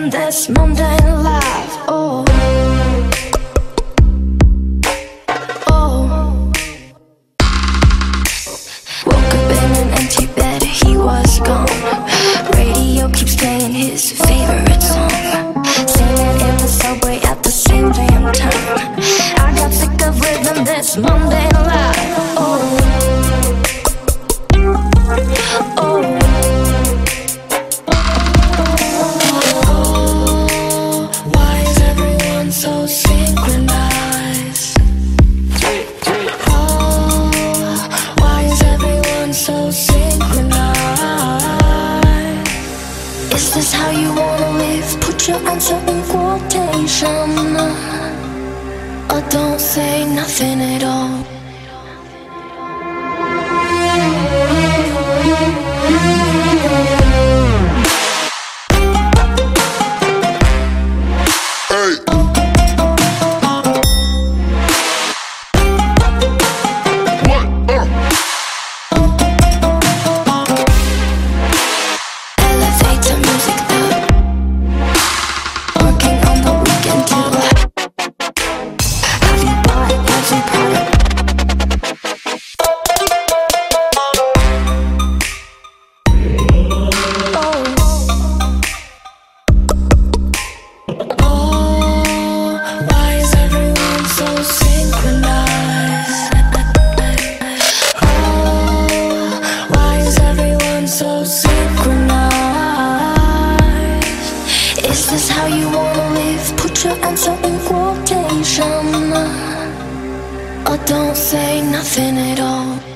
living this mundane life. Oh. Oh. Woke up in an empty bed, he was gone. Radio keeps playing his favorite song. In the subway at the same damn time. I got sick of living this. So synchronized? Oh, why is everyone so synchronized? Is this how you wanna live? Put your answer in quotation. Or don't say nothing at all. Answer quotation. Or don't say nothing at all.